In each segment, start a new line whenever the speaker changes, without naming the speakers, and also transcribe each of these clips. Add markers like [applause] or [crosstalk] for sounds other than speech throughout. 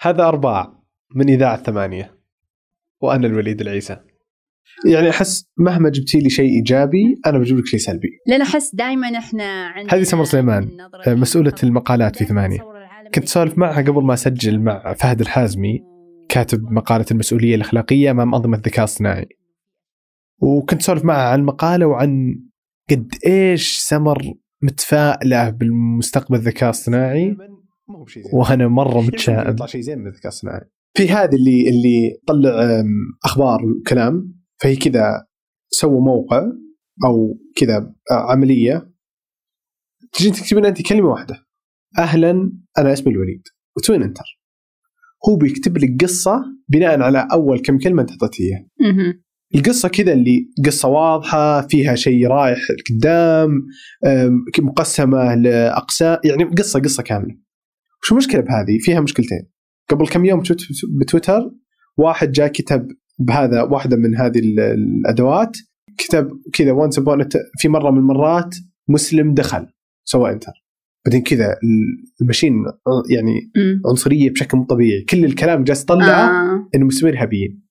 هذا أرباع من إذاعة ثمانية وأنا الوليد العيسى. يعني أحس مهما جبتي لي شيء إيجابي أنا بجيب لك شيء سلبي.
لأن أحس دائما إحنا عندنا
هذه سمر سليمان، مسؤولة
الخاطئة.
المقالات في
العالم
كنت سولف معها قبل ما أسجل مع فهد الحازمي كاتب مقالة المسؤولية الأخلاقية أمام أنظمة الذكاء الصناعي وكنت سولف معها عن المقالة وعن قد إيش سمر متفائلة بالمستقبل الذكاء الصناعي وأنا مرة متشائم. يطلع شيء زين من الذكاء الصناعي في هذا اللي اللي طلع أم، أخبار وكلام فهي كذا سووا موقع أو كذا عملية. تجي تكتبين أنت كلمة واحدة. أهلا أنا اسمي الوليد. وتوين انتر هو بيكتب لك قصة بناء على أول كم كلمة أنت أعطيتيه
مهم.
القصة كذا اللي قصة واضحة فيها شيء رايح قدام مقسمة لأقسام يعني قصه قصة كاملة. وش المشكلة بهذه؟ فيها مشكلتين. قبل كم يوم تويت- بتويتر واحد جاء كتب بهذا واحدة من هذه ال- الأدوات كتب كذا وانس في مرة من المرات مسلم دخل سوى انتر بعدين كذا ال- المشين يعني. عنصرية بشكل مو طبيعي. كل الكلام جالس يطلعه
آه.
انه المسلمين إرهابيين.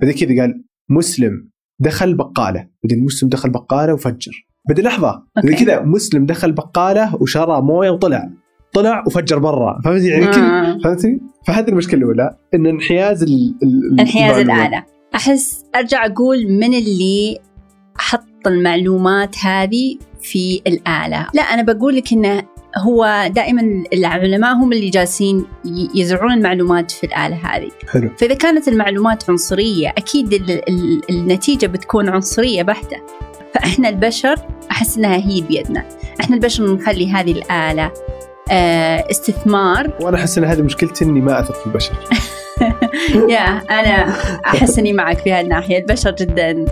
بعدين كذا قال مسلم دخل بقالة. بعدين مسلم دخل بقالة وفجر. بعدين لحظة بعدين. كذا مسلم دخل بقالة وشرى موية وطلع. طلع وفجر برا. فهمتي؟ يعني
آه.
فهمتي؟ فهذه المشكلة الأولى إن انحياز ال- ال-
انحياز. الآلة. أحس أرجع أقول من اللي حط المعلومات هذه في الآلة. لا أنا بقول لك إنه هو دائما العلماء هم اللي جالسين يزرعون المعلومات في الآلة هذه.
حلو.
فإذا كانت المعلومات عنصرية أكيد ال- ال- النتيجة بتكون عنصرية بحتة. فإحنا البشر أحس إنها هي بيدنا. إحنا البشر نخلي هذه الآلة آه، استثمار.
وأنا أحس إن هذه مشكلتي إني ما أثق في البشر. [laughs]
يا أنا أحس إني معك في هالناحية البشر جدا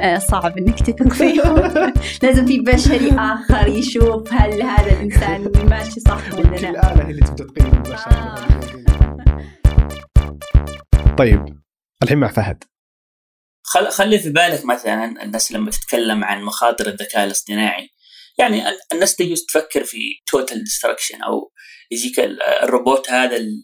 آه، صعب إنك تثق فيهم. [laughs] لازم في بشري آخر يشوف هل هذا الإنسان ماشي صح ولا لا.
الاله هي اللي تبدا تقيم البشر.
آه.
طيب الحين مع فهد.
خل... خلي في بالك مثلا الناس لما تتكلم عن مخاطر الذكاء الاصطناعي يعني ال- الناس تجي تفكر في total destruction أو يجيك ال- الروبوت هذا ال-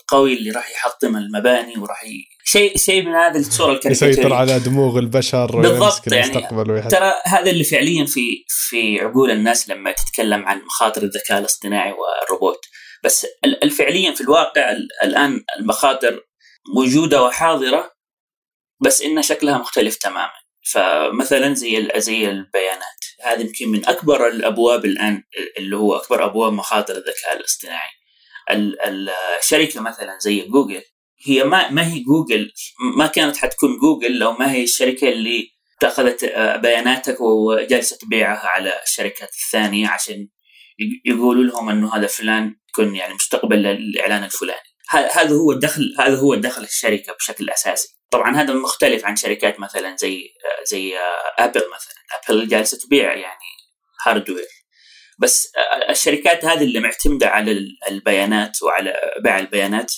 القوي اللي راح يحطم المباني وراح ي... شيء شيء من هذه الصورة
يسيطر
الكاريكاتيريه
على دماغ البشر
بالضبط، يعني. ترى هذا اللي فعليا في في عقول الناس لما تتكلم عن مخاطر الذكاء الاصطناعي والروبوت بس الفعليا في الواقع ال- الآن المخاطر موجودة وحاضرة بس انها شكلها مختلف تماما فمثلا زي زي البيانات. هذه يمكن من أكبر الأبواب الآن اللي هو أكبر أبواب مخاطر الذكاء الاصطناعي. ال- ال- الشركة مثلا زي جوجل هي ما ما هي جوجل ما كانت حتكون جوجل لو ما هي الشركة اللي اخذت آه، بياناتك وجالسة تبيعها على الشركات الثانية عشان يق- يقولوا لهم إنه هذا فلان يكون يعني مستقبل للإعلان الفلاني. هذا هو الدخل هذا هو دخل الشركة بشكل أساسي. طبعا هذا مختلف عن شركات مثلا زي زي ابل مثلا. ابل جالسة تبيع يعني hardware بس الشركات هذه اللي معتمدة على ال- البيانات وعلى بيع البيانات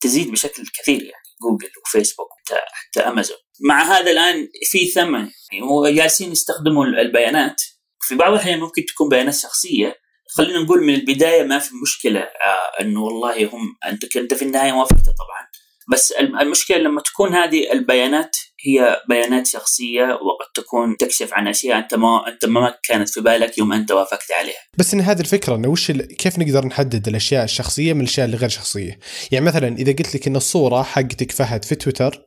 تزيد بشكل كثير يعني. جوجل وفيسبوك حتى حتى امازون مع هذا الآن في ثمن. يعني هو جالسين يستخدموا البيانات. في بعض الأحيان ممكن تكون بيانات شخصية. خلينا نقول من البداية ما في مشكلة. آه إنه والله هم أنت انت في النهاية وافقت طبعا. بس الم- المشكلة لما تكون هذه البيانات هي بيانات شخصية وقد تكون تكشف عن أشياء أنت ما أنت ما كانت في بالك يوم أنت وافقت عليها
بس إن هذه الفكرة إنه وش ال... كيف نقدر نحدد الأشياء الشخصية من الأشياء اللي غير شخصية؟ يعني مثلا إذا قلت لك إن الصورة حقتك فهد في تويتر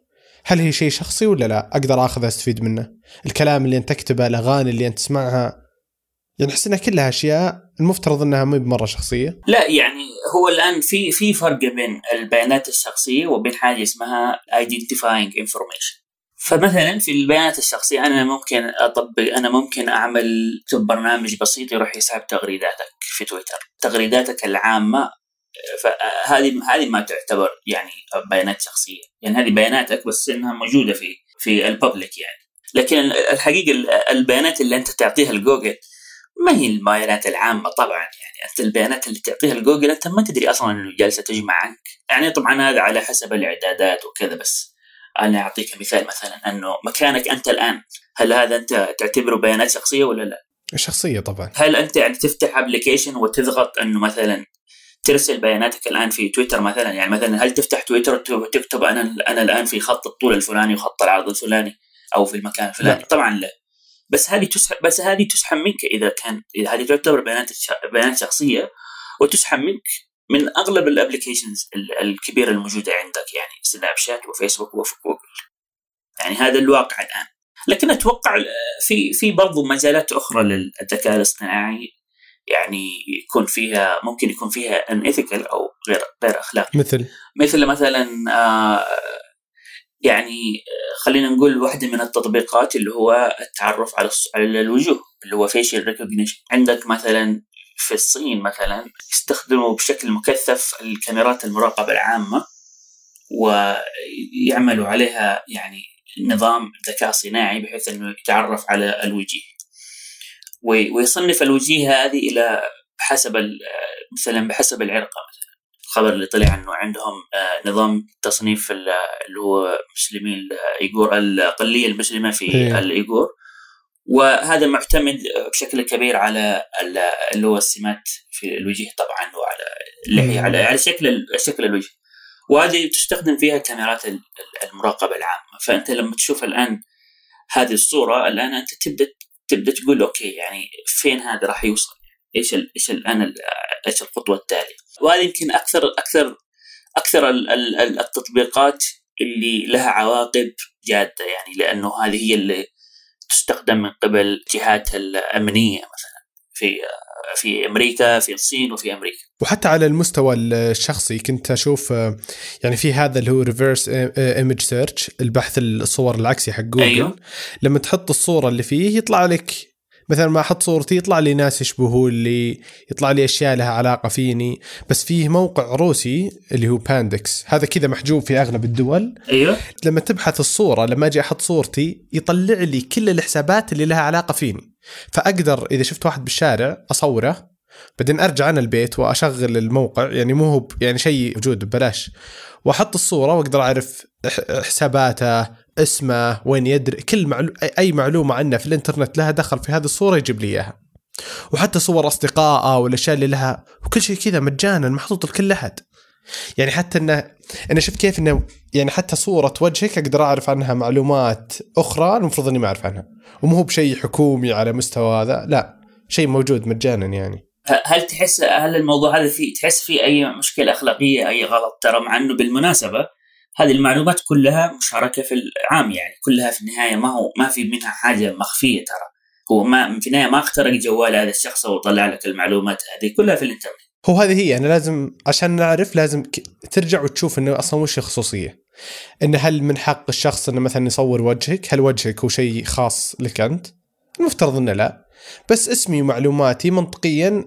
هل هي شيء شخصي ولا لا؟ أقدر اخذ أستفيد منه؟ الكلام اللي أنت تكتبه، الأغاني اللي أنت تسمعها يعني أحس إنها كلها أشياء المفترض إنها ما بمرة شخصية.
لا يعني هو الآن في في فرق بين البيانات الشخصية وبين حاجة اسمها identifying information. فمثلا في البيانات الشخصية أنا ممكن أطبق أنا ممكن أعمل برنامج بسيط يروح يسحب تغريداتك في تويتر. تغريداتك العامة فهذه هذه ما تعتبر يعني بيانات شخصية. يعني هذه بياناتك بس إنها موجودة في في ال public يعني. لكن الحقيقة البيانات اللي أنت تعطيها لجوجل ما هي البيانات العامة طبعا يعني أنت البيانات اللي تعطيها لجوجل أنت ما تدري أصلا أنه جالسة تجمع عنك يعني طبعا هذا على حسب الإعدادات وكذا بس أنا أعطيك مثال مثلا أنه مكانك أنت الآن هل هذا أنت تعتبره بيانات شخصية ولا لا؟
شخصية طبعا.
هل أنت يعني تفتح application وتضغط أنه مثلا ترسل بياناتك الآن في تويتر مثلا؟ يعني مثلا هل تفتح تويتر وتكتب أنا أنا الآن في خط الطول الفلاني وخط العرض الفلاني أو في المكان الفلاني؟ طبعا لا. بس هذه تسحب بس هذه تسحب منك إذا كان إذا هذه تعتبر بيانات بيانات شخصية وتسحب منك من أغلب ال applications الكبيرة الموجودة عندك يعني سناب شات وفيسبوك وجوجل. يعني هذا الواقع الآن. لكن أتوقع في في برضو مجالات أخرى للذكاء الاصطناعي يعني يكون فيها ممكن يكون فيها ان أو غير غير أخلاقي.
مثل؟
مثل مثلا آه يعني خلينا نقول واحدة من التطبيقات اللي هو التعرف على على الوجوه اللي هو فيشل ريكوجنيشن عندك مثلا في الصين مثلا يستخدموا بشكل مكثف الكاميرات المراقبة العامة ويعملوا عليها يعني نظام ذكاء صناعي بحيث إنه يتعرف على الوجيه. ويصنف الوجيه هذه إلى حسب مثلا بحسب العرقة مثلا. الخبر اللي طلع إنه عندهم آه، نظام تصنيف اللي هو مسلمي الايغور الاقليه المسلمة في إيه. الإيغور. وهذا معتمد بشكل كبير على اللي هو السمات في الوجه طبعا وعلى اللحيه على على شكل شكل الوجه. وهذه تستخدم فيها كاميرات المراقبة العامة. فأنت لما تشوف الآن هذه الصورة الآن أنت تبدأ تبدأ تقول أوكي يعني فين هذا راح يوصل؟ إيش إيش الآن إيش الخطوة التالية؟ وهذه يمكن أكثر أكثر أكثر التطبيقات اللي لها عواقب جادة يعني لأنه هذه هي اللي تستخدم من قبل الجهات الأمنية مثلا في في أمريكا في الصين وفي أمريكا
وحتى على المستوى الشخصي كنت أشوف يعني في هذا اللي هو reverse image search البحث الصور العكسي حق جوجل أيوه. لما تحط الصورة اللي فيه يطلع لك مثلا ما أحط صورتي يطلع لي ناس يشبهوا لي يطلع لي أشياء لها علاقة فيني. بس فيه موقع روسي اللي هو ياندكس هذا كذا محجوب في أغلب الدول.
أيوه.
لما تبحث الصورة لما أجي أحط صورتي يطلع لي كل الحسابات اللي لها علاقة فيني. فأقدر إذا شفت واحد بالشارع أصوره بعدين أرجع أنا البيت وأشغل الموقع. يعني مو هو يعني شيء موجود ببلاش. وأحط الصورة وأقدر أعرف حساباته اسمه وين يدري كل معلو... اي معلومة عنه في الإنترنت لها دخل في هذه الصورة يجيب لي إياها. وحتى صور أصدقائه والأشياء اللي لها وكل شيء كذا مجانا محطوط لكل أحد. يعني حتى إنه أنا شفت كيف إنه يعني حتى صورة وجهك أقدر أعرف عنها معلومات أخرى المفروض إني ما أعرف عنها. ومو هو بشيء حكومي على مستوى هذا لا شيء موجود مجانا يعني.
هل تحس هل الموضوع هذا في تحس في أي مشكلة أخلاقية أي غلط؟ ترى مع إنه بالمناسبة هذه المعلومات كلها مشاركة في العام يعني كلها في النهاية ما هو ما في منها حاجة مخفية ترى. هو ما في النهاية ما اخترق جوال هذا الشخص وطلع لك المعلومات هذه كلها في الإنترنت.
هو هذه هي أنا لازم عشان نعرف لازم ترجع وتشوف إنه أصلا وش الخصوصية. انه هل من حق الشخص إنه مثلا يصور وجهك؟ هل وجهك هو شيء خاص لك أنت؟ المفترض إنه لا. بس اسمي ومعلوماتي منطقيا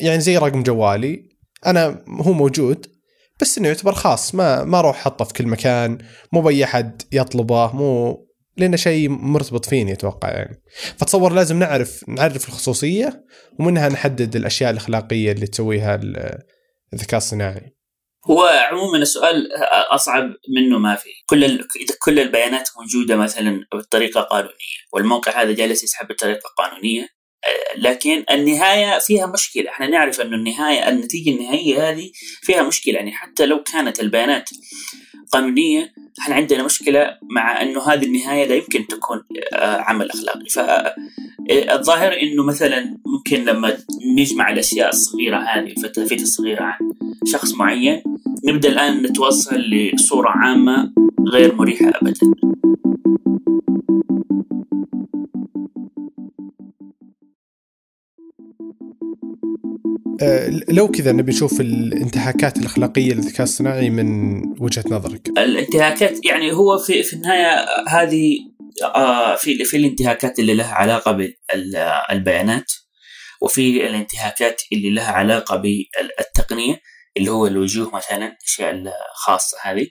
يعني زي رقم جوالي أنا هو موجود. بس إنه يعتبر خاص ما ما أروح أحطه في كل مكان مو بأي أحد يطلبه مو لأنه شيء مرتبط فيني أتوقع يعني. فتصور لازم نعرف نعرف الخصوصية ومنها نحدد الأشياء الأخلاقية اللي تسويها الذكاء الصناعي.
هو عموما السؤال أصعب منه ما في. كل اذا كل البيانات موجودة مثلا بطريقة قانونية والموقع هذا جالس يسحب بطريقة قانونية. لكن النهاية فيها مشكلة. إحنا نعرف أن النهاية النتيجة النهائية هذه فيها مشكلة. يعني حتى لو كانت البيانات قانونية إحنا عندنا مشكلة مع أنه هذه النهاية لا يمكن تكون آه، عمل أخلاقي. فالظاهر أنه مثلا ممكن لما نجمع الأشياء الصغيرة هذه الفتافيت الصغيرة عن شخص معين نبدأ الآن نتوصل لصورة عامة غير مريحة أبدا.
لو كذا نبي نشوف الانتهاكات الأخلاقية للذكاء الصناعي من وجهة نظرك.
الانتهاكات يعني هو في في النهاية هذه آه في في الانتهاكات اللي لها علاقة بالبيانات وفي الانتهاكات اللي لها علاقة بالتقنيه اللي هو الوجوه مثلا الأشياء الخاصة هذه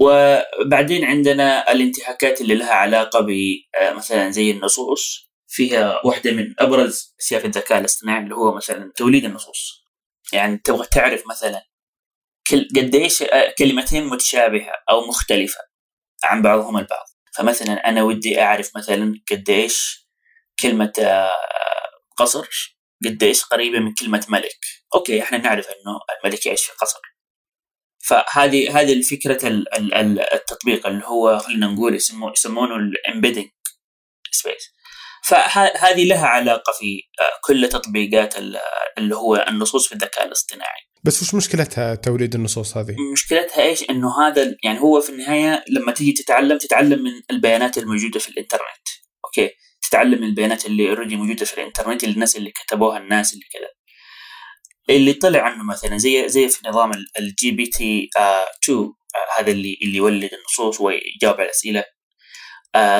وبعدين عندنا الانتهاكات اللي لها علاقة بمثلا آه، زي النصوص فيها واحدة من أبرز في الذكاء الاصطناعي اللي هو مثلا توليد النصوص. يعني تبغى تعرف مثلا قديش آه، كلمتين متشابهة أو مختلفة عن بعضهم البعض. فمثلا أنا ودي أعرف مثلا قديش كلمة آه، قصر قد إيش قريبة من كلمة ملك. okay إحنا نعرف إنه الملك يعيش في قصر. فهذه هذه الفكرة التطبيق اللي هو خلينا نقول يسمونه ال embedding space فهذه لها علاقة في آه، كل تطبيقات اللي هو النصوص في الذكاء الاصطناعي
بس وش مشكلتها توليد النصوص هذه؟
مشكلتها إيش؟ إنه هذا يعني هو في النهاية لما تيجي تتعلم تتعلم من البيانات الموجودة في الإنترنت، okay? تتعلم من البيانات اللي already موجودة في الإنترنت الناس اللي كتبوها الناس اللي كذا. اللي طلع عنه مثلا زي زي في نظام ال GPT 2 هذا اللي اللي يولد النصوص ويجاوب على الأسئلة آه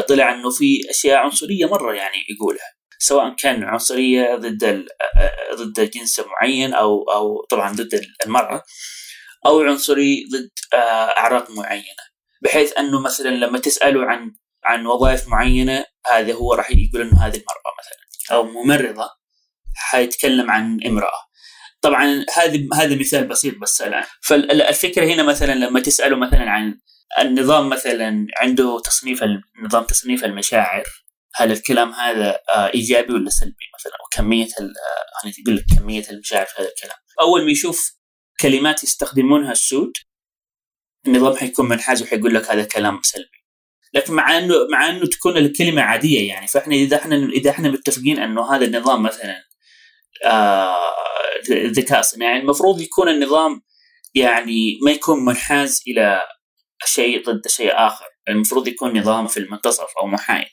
طلع إنه في أشياء عنصرية مرة يعني يقولها سواء كان عنصرية ضد آه، ضد جنس معين أو أو طبعا ضد المرأة أو عنصري ضد آه اعراق معينة. بحيث إنه مثلا لما تسأله عن عن وظائف معينة هذا هو راح يقول إنه هذه المرأة مثلا أو ممرضة حيتكلم عن امرأة. طبعا هذه هذا مثال بسيط بس الآن. فالفكرة هنا مثلا لما تسأله مثلا عن النظام مثلا عنده تصنيف نظام تصنيف المشاعر هل الكلام هذا آه، إيجابي ولا سلبي مثلا؟ وكمية يعني يقول لك كمية المشاعر في هذا الكلام. أول ما يشوف كلمات يستخدمونها السود النظام حيكون منحاز وحيقول لك هذا كلام سلبي. لكن مع إنه مع إنه تكون الكلمة عادية يعني فإحنا إذا إحنا إذا إحنا متفقين إنه هذا النظام مثلا آه ذكاء صناعي المفروض يكون النظام يعني ما يكون منحاز إلى شيء ضد شيء آخر. المفروض يكون نظام في المنتصف أو محايد.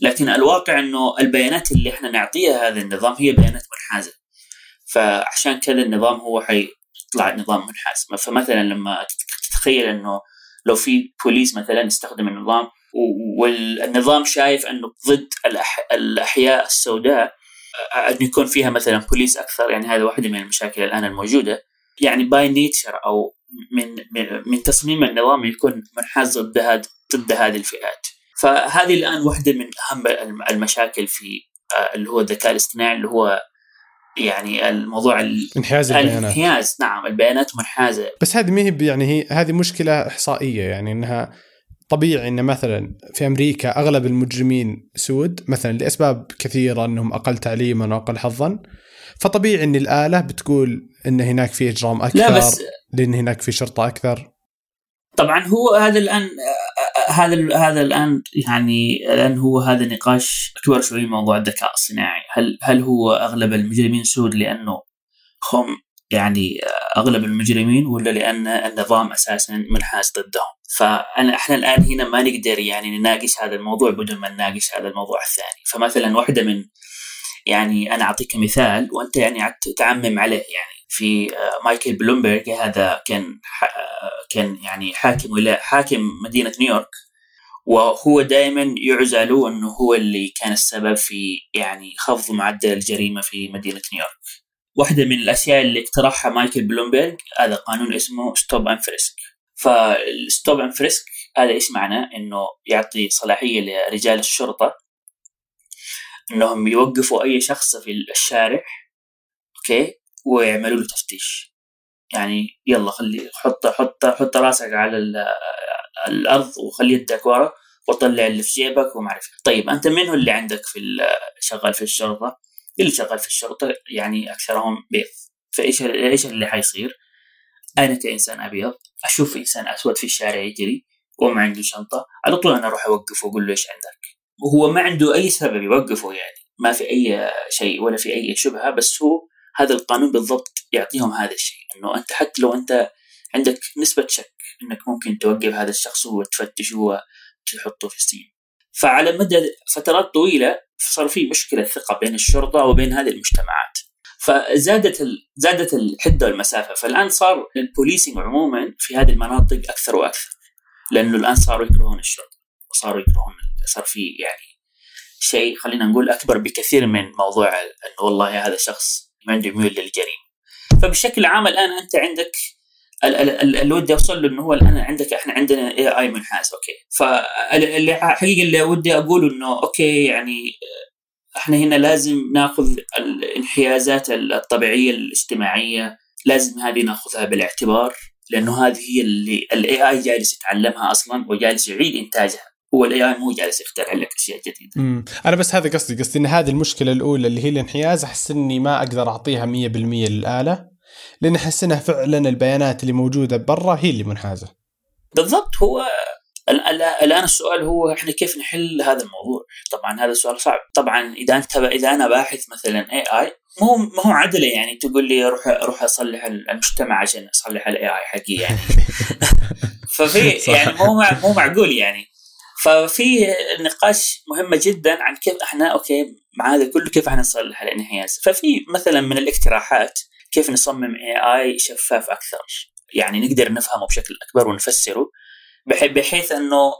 لكن الواقع إنه البيانات اللي إحنا نعطيها هذا النظام هي بيانات منحازة. فعشان كذا النظام هو حيطلع نظام منحاز. فمثلا لما تتخيل إنه لو في بوليس مثلا يستخدم النظام والنظام شايف إنه ضد الأحياء السوداء أن يكون فيها مثلا بوليس أكثر. يعني هذا واحدة من المشاكل الآن الموجودة. يعني by nature أو من من تصميم النظام يكون منحاز ضد هذه ضد هذه الفئات. فهذه الآن واحدة من أهم المشاكل في آه، اللي هو الذكاء الاصطناعي اللي هو يعني الموضوع
انحياز البيانات.
الانحياز نعم البيانات منحازة.
بس هذه ما هي يعني هي هذه مشكلة إحصائية يعني إنها طبيعي إن مثلا في أمريكا أغلب المجرمين سود مثلا لأسباب كثيرة إنهم أقل تعليما وأقل حظا. فطبيعي إن الآلة بتقول إن هناك في إجرام أكثر. لا بس لأن هناك في شرطة أكثر.
طبعا هو هذا الآن هذا هذا الآن يعني الآن هو هذا نقاش أكبر شوي موضوع الذكاء الصناعي. هل هل هو أغلب المجرمين سود لأنه هم يعني أغلب المجرمين ولا لأن النظام أساسا منحاز ضدهم؟ فأنا إحنا الآن هنا ما نقدر يعني نناقش هذا الموضوع بدون ما نناقش هذا الموضوع الثاني. فمثلا واحدة من يعني أنا أعطيك مثال وأنت يعني تعمم عليه. يعني في آه، مايكل بلومبرج هذا كان آه، كان يعني حاكم ولا حاكم مدينة نيويورك وهو دائما يعزى له إنه هو اللي كان السبب في يعني خفض معدل الجريمة في مدينة نيويورك. واحدة من الأشياء اللي اقترحها مايكل بلومبرج هذا قانون اسمه stop and frisk. فال stop and frisk هذا إيش معناه؟ إنه يعطي صلاحية لرجال الشرطة إنهم يوقفوا أي شخص في الشارع okay ويعملوا له تفتيش يعني يلا خلي حط حط حط راسك على الأرض وخلي يدك ورا وطلع اللي في جيبك وما اعرف طيب أنت من هو اللي عندك في شغال في الشرطة؟ اللي شغال في الشرطة يعني أكثرهم بيض. فإيش إيش اللي حيصير؟ أنا كإنسان أبيض أشوف إنسان أسود في الشارع يجري وما عنده شنطة على طول أنا أروح أوقفه وأقول له إيش عندك؟ وهو ما عنده أي سبب يوقفه يعني. ما في أي شيء ولا في أي شبهة بس هو هذا القانون بالضبط يعطيهم هذا الشيء. إنه أنت حتى لو أنت عندك نسبة شك إنك ممكن توقف هذا الشخص وتفتشه وتحطه في السجن. فعلى مدى فترات طويلة صار في مشكلة ثقة بين الشرطة وبين هذه المجتمعات. فزادت ال... زادت الحدة والمسافة. فالآن صار البوليسنج عموما في هذه المناطق أكثر وأكثر. لأنه الآن صاروا يكرهون الشرطة وصاروا يكرهون صار في يعني شيء خلينا نقول أكبر بكثير من موضوع إنه والله هذا شخص عنده ميول للجريمة. فبشكل عام الآن أنت عندك اللي ودي أوصل له إنه هو الآن عندك إحنا عندنا AI منحاز okay. فاللي حقيقه اللي ودي أقوله إنه okay يعني إحنا هنا لازم ناخذ الانحيازات الطبيعية الاجتماعية لازم هذه ناخذها بالاعتبار لأنه هذه هي اللي ال AI جالس يتعلمها أصلا وجالس يعيد إنتاجها. هو ال AI مو جالس يخترع لك أشياء جديدة.
امم أنا بس هذا قصدي قصدي إن هذه المشكلة الأولى اللي هي الانحياز أحس إني ما أقدر أعطيها 100% للآلة لأن أحس إنها فعلا البيانات اللي موجودة برا هي اللي منحازة.
بالضبط هو الآن السؤال هو إحنا كيف نحل هذا الموضوع؟ طبعا هذا السؤال صعب، طبعا إذا أنت إذا أنا باحث مثلا AI مو ما هو عدلة يعني تقول لي روح روح أصلح المجتمع عشان أصلح ال AI حقي يعني. [laughs] ففي يعني مو مو معقول يعني. ففي نقاش مهمة جدا عن كيف إحنا okay مع هذا كله كيف إحنا نصلح الانحياز ففي مثلا من الاقتراحات كيف نصمم AI شفاف أكثر. يعني نقدر نفهمه بشكل أكبر ونفسره بحيث إنه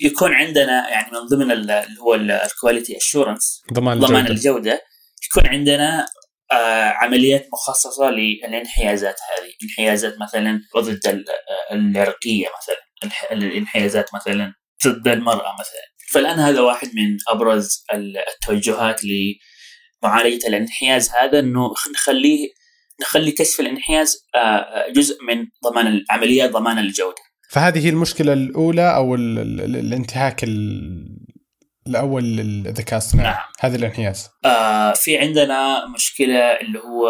يكون عندنا يعني من ضمن اللي هو ال quality assurance
ضمان
ضمان الجودة. يكون عندنا آه عمليات مخصصة للانحيازات هذه، انحيازات مثلا ضد العرقيه مثلا، الانحيازات مثلا. ضد المرأة مثلا، فالآن هذا واحد من أبرز التوجهات لمعالجة الانحياز هذا إنه نخليه نخلي كشف الانحياز آه، جزء من ضمان عمليات ضمان الجودة.
فهذه هي المشكلة الأولى أو الانتهاك الأول للذكاء الصناعي نعم. هذا الانحياز
آه في عندنا مشكلة اللي هو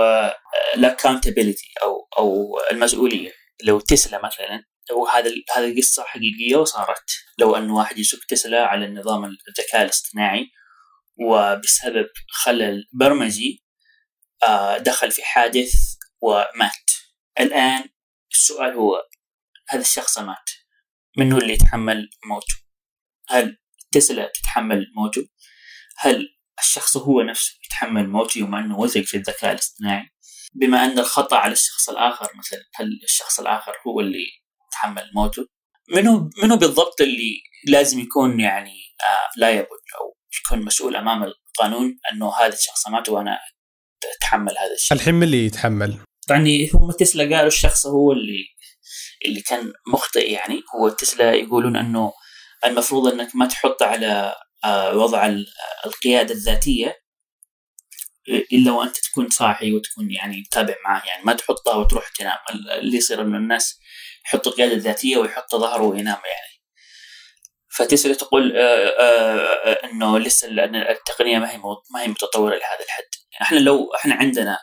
الاكونتابيلتي أو أو المسؤولية لو تسلا مثلا لو هذا هذه قصه حقيقية وصارت لو انه واحد يسوق تسلا على النظام الذكاء الاصطناعي وبسبب خلل برمجي آه دخل في حادث ومات. الآن السؤال هو هذا الشخص مات من هو اللي يتحمل موته؟ هل تسلا تتحمل موته؟ هل الشخص هو نفسه يتحمل موته يوم أنه وزق في الذكاء الاصطناعي؟ بما أن الخطأ على الشخص الآخر مثلا هل الشخص الآخر هو اللي يتحمل موته. منو منو بالضبط اللي لازم يكون يعني لايبل آه أو يكون مسؤول أمام القانون إنه هذا الشخص مات وأنا أتحمل هذا الشيء.
الحين من اللي يتحمل؟
طبعا هم تسلا قالوا الشخص هو اللي اللي كان مخطئ يعني. هو تسلا يقولون إنه المفروض إنك ما تحط على آه، وضع القيادة الذاتية إلا وأنت تكون صاحي وتكون يعني متابع معاه يعني ما تحطها وتروح تنام. اللي يصير إنه الناس يحطوا القياده الذاتيه ويحط ظهره وينام يعني. فتسلا تقول آه، آه، إنه لسه التقنية ما هي ما هي متطورة لهذا الحد. إحنا لو إحنا عندنا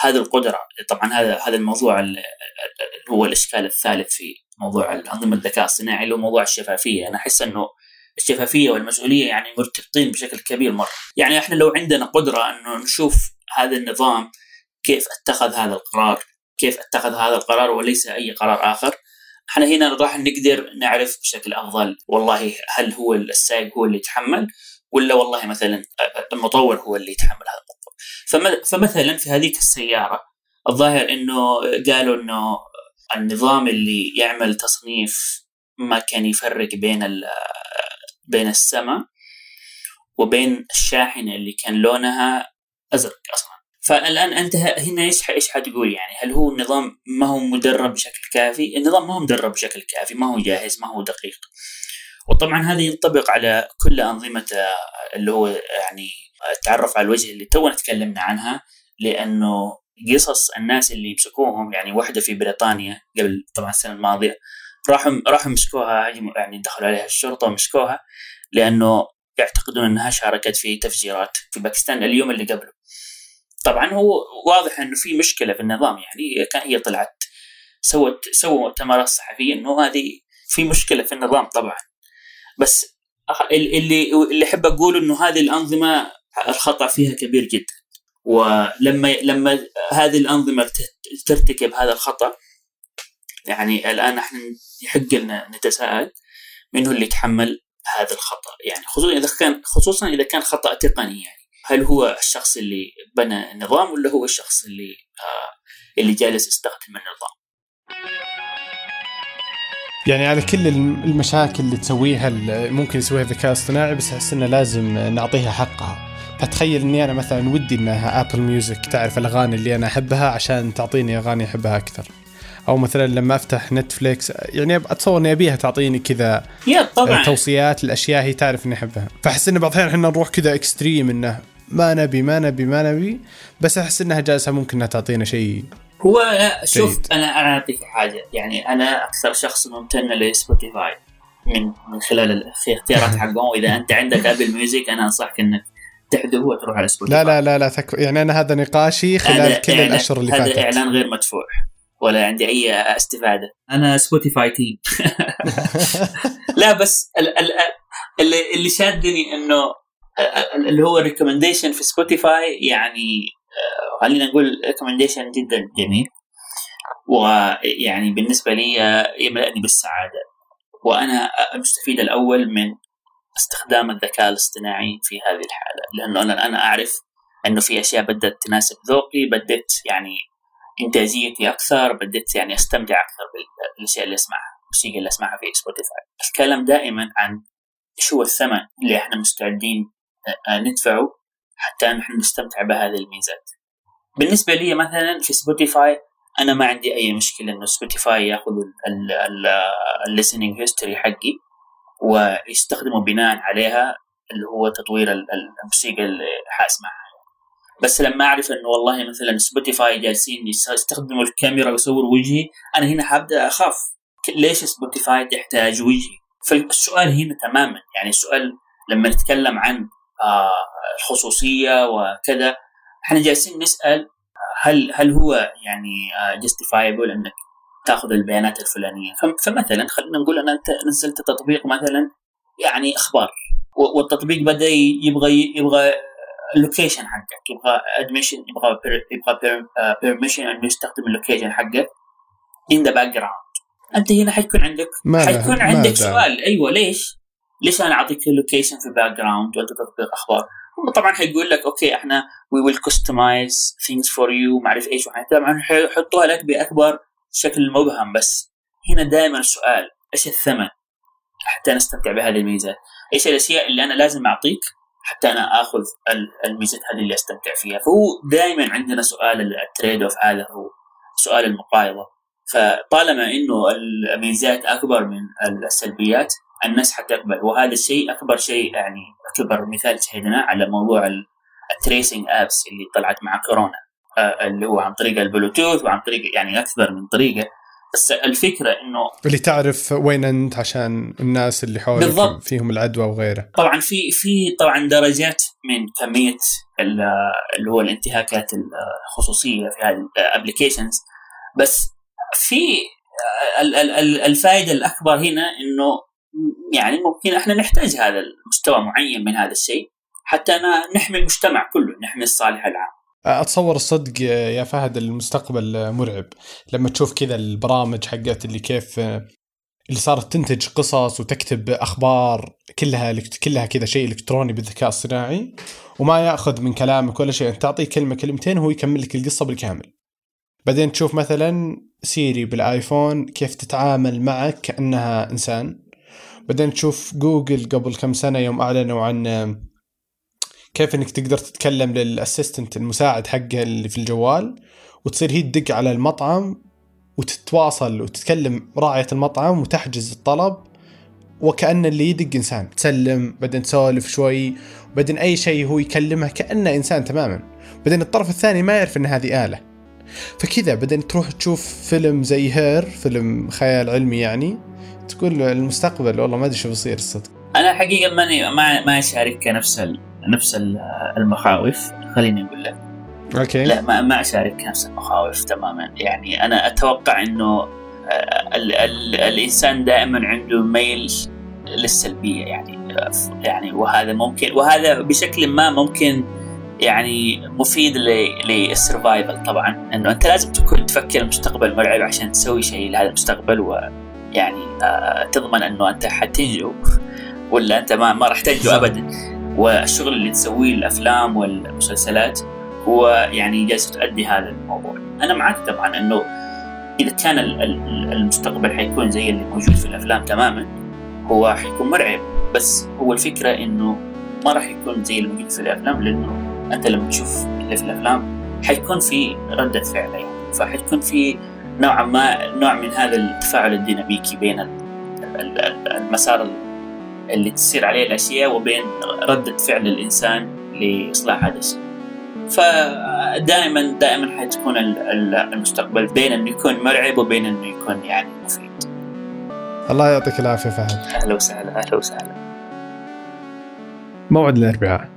هذه القدرة طبعا هذا هذا الموضوع اللي هو الإشكال الثالث في موضوع أنظمة الذكاء الصناعي اللي هو موضوع الشفافية. أنا أحس إنه الشفافية والمسؤولية يعني مرتبطين بشكل كبير مرة. يعني إحنا لو عندنا قدرة إنه نشوف هذا النظام كيف اتخذ هذا القرار كيف اتخذ هذا القرار وليس أي قرار آخر. إحنا هنا راح نقدر نعرف بشكل أفضل والله هل هو السائق هو اللي يتحمل ولا والله مثلا المطور هو اللي يتحمل هذا فمثلا في هذيك السيارة الظاهر إنه قالوا إنه النظام اللي يعمل تصنيف ما كان يفرق بين بين السماء وبين الشاحنة اللي كان لونها أزرق أصلا. فالآن أنت هنا إيش إيش حتقول يعني هل هو النظام ما هو مدرب بشكل كافي؟ النظام ما هو مدرب بشكل كافي، ما هو جاهز، ما هو دقيق. وطبعا هذا ينطبق على كل أنظمة اللي هو يعني التعرف على الوجه اللي تونا تكلمنا عنها لأنه قصص الناس اللي يمسكوهم يعني واحدة في بريطانيا قبل طبعا السنة الماضية راحوا راحوا مسكوها يعني دخلوا عليها الشرطة ومسكوها لأنه يعتقدون إنها شاركت في تفجيرات في باكستان اليوم اللي قبله. طبعا هو واضح إنه في مشكلة في النظام يعني كان هي طلعت سوت سووا مؤتمرات صحفية إنه هذه في مشكلة في النظام طبعا. بس اللي اللي أحب أقول إنه هذه الأنظمة الخطأ فيها كبير جدا. ولما لما هذه الأنظمة ترتكب هذا الخطأ يعني الآن إحنا يحق لنا نتساءل من هو اللي يتحمل هذا الخطأ. يعني خصوصا إذا كان خصوصا إذا كان خطأ تقني يعني هل هو الشخص اللي بنى النظام ولا هو الشخص اللي آه اللي جالس يستخدم النظام؟
يعني على كل المشاكل اللي تسويها ممكن يسويها الذكاء الاصطناعي بس أحس إنه لازم نعطيها حقها. فتخيل إني أنا مثلا ودي إنها ابل ميوزك تعرف الأغاني اللي أنا أحبها عشان تعطيني أغاني أحبها أكثر. أو مثلا لما أفتح نتفليكس يعني أتصور إني أبيها تعطيني كذا
طبعا.
توصيات الاشياء هي تعرف إني أحبها. فأحس انه بعض الأحيان إحنا نروح كذا extreme إنه ما نبي ما نبي ما نبي بس أحس إنها جالسة ممكن إنها تعطينا شيء
هو لا شوف جيد. أنا أنا أعطيك حاجة. يعني أنا أكثر شخص ممتن لسبوتيفاي من من خلال الاختيارات حقهم. واذا أنت عندك ابل ميوزك أنا أنصحك إنك تحذفه وتروح على سبوتيفاي
لا لا لا لا تك... يعني أنا هذا نقاشي خلال كل الأشهر اللي فاتت.
هذا إعلان غير مدفوع. ولا عندي أي استفادة. أنا سبوتيفاي team [laughs] لا بس ال- ال- اللي اللي شادني إنه اللي هو ال recommendation في سبوتيفاي يعني آه، خلينا نقول recommendation جدا جميل. ويعني بالنسبة لي يملأني بالسعادة. وأنا المستفيد الأول من استخدام الذكاء الاصطناعي في هذه الحالة. لأنه أنا أنا أعرف إنه في أشياء بدأت تناسب ذوقي بديت يعني إنتاجيتي أكثر بديت يعني أستمتع أكثر بالأشياء اللي أسمعها الموسيقى اللي أسمعها في سبوتيفاي الكلام دائما عن إيش هو الثمن اللي إحنا مستعدين آه، ندفعه حتى نحن نستمتع بهذه الميزات. بالنسبة لي مثلا في سبوتيفاي أنا ما عندي أي مشكلة إنه سبوتيفاي يأخذ ال listening history حقي ويستخدمه بناء عليها اللي هو تطوير ال- ال- الموسيقى اللي حأسمعها. بس لما أعرف إنه والله مثلا سبوتيفاي جالسين يس- يستخدموا الكاميرا ويصوروا وجهي أنا هنا حابدأ أخاف. ليش سبوتيفاي تحتاج وجهي؟ فالسؤال هنا تماما. يعني السؤال لما نتكلم عن آه، الخصوصية وكذا إحنا جالسين نسأل هل هل هو يعني justifiable إنك تأخذ البيانات الفلانية؟ فم- فمثلا خلينا نقول أنا نزلت تطبيق مثلا يعني أخبار والتطبيق بدأ يبغى يبغى ال location حقك يبغى admission يبغى بير- يبغى permission إنه يستخدم ال location حقك in the background أنت هنا حيكون عندك
ما
حيكون
ما
عندك
داعي.
سؤال أيوه ليش؟ ليش أنا أعطيك ال location في background وأنت تطبيق أخبار؟ هم طبعا حيقول لك okay إحنا we will customize things for you ما أعرف إيش طبعا حيحطوها لك بأكبر شكل مبهم بس هنا دائما السؤال إيش الثمن حتى نستمتع بهذه الميزات؟ إيش الأشياء اللي أنا لازم أعطيك حتى أنا آخذ ال- الميزات هذه اللي أستمتع فيها. فهو دائما عندنا سؤال ال trade-off هذا هو سؤال المقايضة. فطالما إنه الميزات أكبر من السلبيات الناس حتقبل. وهذا الشيء أكبر شيء يعني أكبر مثال شهدناه على موضوع ال tracing apps اللي طلعت مع كورونا. آه، اللي هو عن طريق البلوتوث وعن طريق يعني أكثر من طريقة. بس الفكرة إنه
اللي تعرف وين أنت عشان الناس اللي حولك
بالضبط.
فيهم العدوى وغيره.
طبعا في في طبعا درجات من كمية ال- اللي هو الانتهاكات الخصوصية في هذه ال applications بس في ال- ال- ال- الفائدة الأكبر هنا إنه يعني ممكن إحنا نحتاج هذا المستوى معين من هذا الشيء حتى نحمي المجتمع كله نحمي الصالح العام.
أتصور الصدق يا فهد المستقبل مرعب. لما تشوف كذا البرامج حقت اللي كيف اللي صارت تنتج قصص وتكتب أخبار كلها كلها كذا شيء إلكتروني بالذكاء الصناعي وما يأخذ من كلامك ولا شيء. انت تعطيه كلمة كلمتين وهو يكمل لك القصة بالكامل. بعدين تشوف مثلا سيري بالآيفون كيف تتعامل معك كأنها إنسان. بعدين تشوف جوجل قبل كم سنة يوم أعلنوا عن كيف إنك تقدر تتكلم لل assistant المساعد حقه اللي في الجوال وتصير هي تدق على المطعم وتتواصل وتتكلم راعية المطعم وتحجز الطلب وكأن اللي يدق إنسان. تسلم بعدين تسولف شوي بعدين أي شيء هو يكلمه كأنه إنسان تماما. بعدين الطرف الثاني ما يعرف أن هذه آلة. فكذا بعدين تروح تشوف فيلم زي Her فيلم خيال علمي يعني تقول المستقبل والله ما أدري شو بيصير الصدق.
أنا حقيقة ماني ما ما أشارك نفس نفس ال- المخاوف خليني أقول لك.
okay.
لا ما ما أشارك نفس المخاوف تماما. يعني أنا أتوقع إنه آه، ال ال الإنسان دائما عنده ميل للسلبية يعني آه، يعني وهذا ممكن وهذا بشكل ما ممكن يعني مفيد لل survival طبعا. إنه أنت لازم تكون تفكر المستقبل مرعب عشان تسوي شيء لهذا المستقبل ويعني آه، تضمن إنه أنت حتنجو ولا أنت ما ما راح تنجو ابدا. والشغل اللي تسويه الأفلام والمسلسلات هو يعني جالس تؤدي هذا الموضوع. أنا معك طبعا إنه إذا كان ال- ال- المستقبل حيكون زي اللي موجود في الأفلام تماما هو حيكون مرعب. بس هو الفكرة إنه ما راح يكون زي اللي موجود في الأفلام لأنه أنت لما تشوف اللي في الأفلام حيكون في ردة فعل يعني. فحيكون في نوعا ما نوع من هذا التفاعل الديناميكي بين ال- ال- ال- المسار اللي تصير عليه الأشياء وبين رده فعل الإنسان لإصلاح هذا الشيء. فدائما دائما حتكون ال- ال- المستقبل بين انه يكون مرعب وبين انه يكون يعني مفيد.
الله يعطيك العافية فهد
أهلا وسهلا أهلا وسهلا
موعد الاربعاء